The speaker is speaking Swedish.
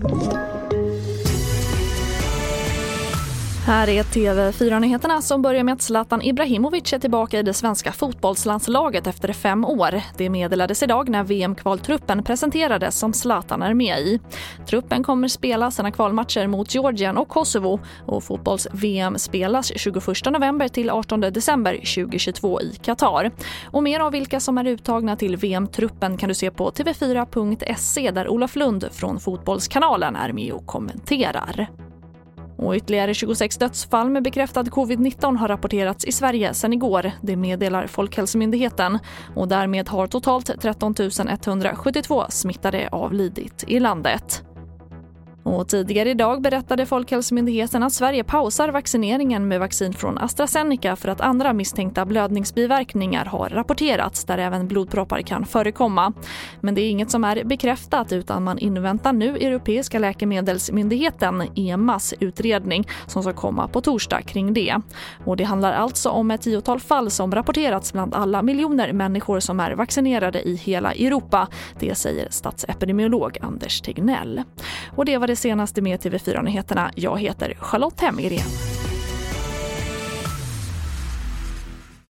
Thank you. Här är TV4-nyheterna som börjar med att Zlatan Ibrahimovic är tillbaka i det svenska fotbollslandslaget efter fem år. Det meddelades idag när VM-kvaltruppen presenterades som Zlatan är med i. Truppen kommer spela sina kvalmatcher mot Georgien och Kosovo och fotbolls-VM spelas 21 november till 18 december 2022 i Qatar. Och mer av vilka som är uttagna till VM-truppen kan du se på tv4.se där Olof Lund från Fotbollskanalen är med och kommenterar. Och ytterligare 26 dödsfall med bekräftad covid-19 har rapporterats i Sverige sedan igår. Det meddelar Folkhälsomyndigheten. Och därmed har totalt 13 172 smittade avlidit i landet. Och tidigare idag berättade Folkhälsomyndigheten att Sverige pausar vaccineringen med vaccin från AstraZeneca för att andra misstänkta blödningsbiverkningar har rapporterats där även blodproppar kan förekomma. Men det är inget som är bekräftat utan man inväntar nu Europeiska läkemedelsmyndigheten, EMAs, utredning som ska komma på torsdag kring det. Och det handlar alltså om ett tiotal fall som rapporterats bland alla miljoner människor som är vaccinerade i hela Europa. Det säger statsepidemiolog Anders Tegnell. Och det var det senaste med TV4 Nyheterna. Jag heter Charlotte Hemgren.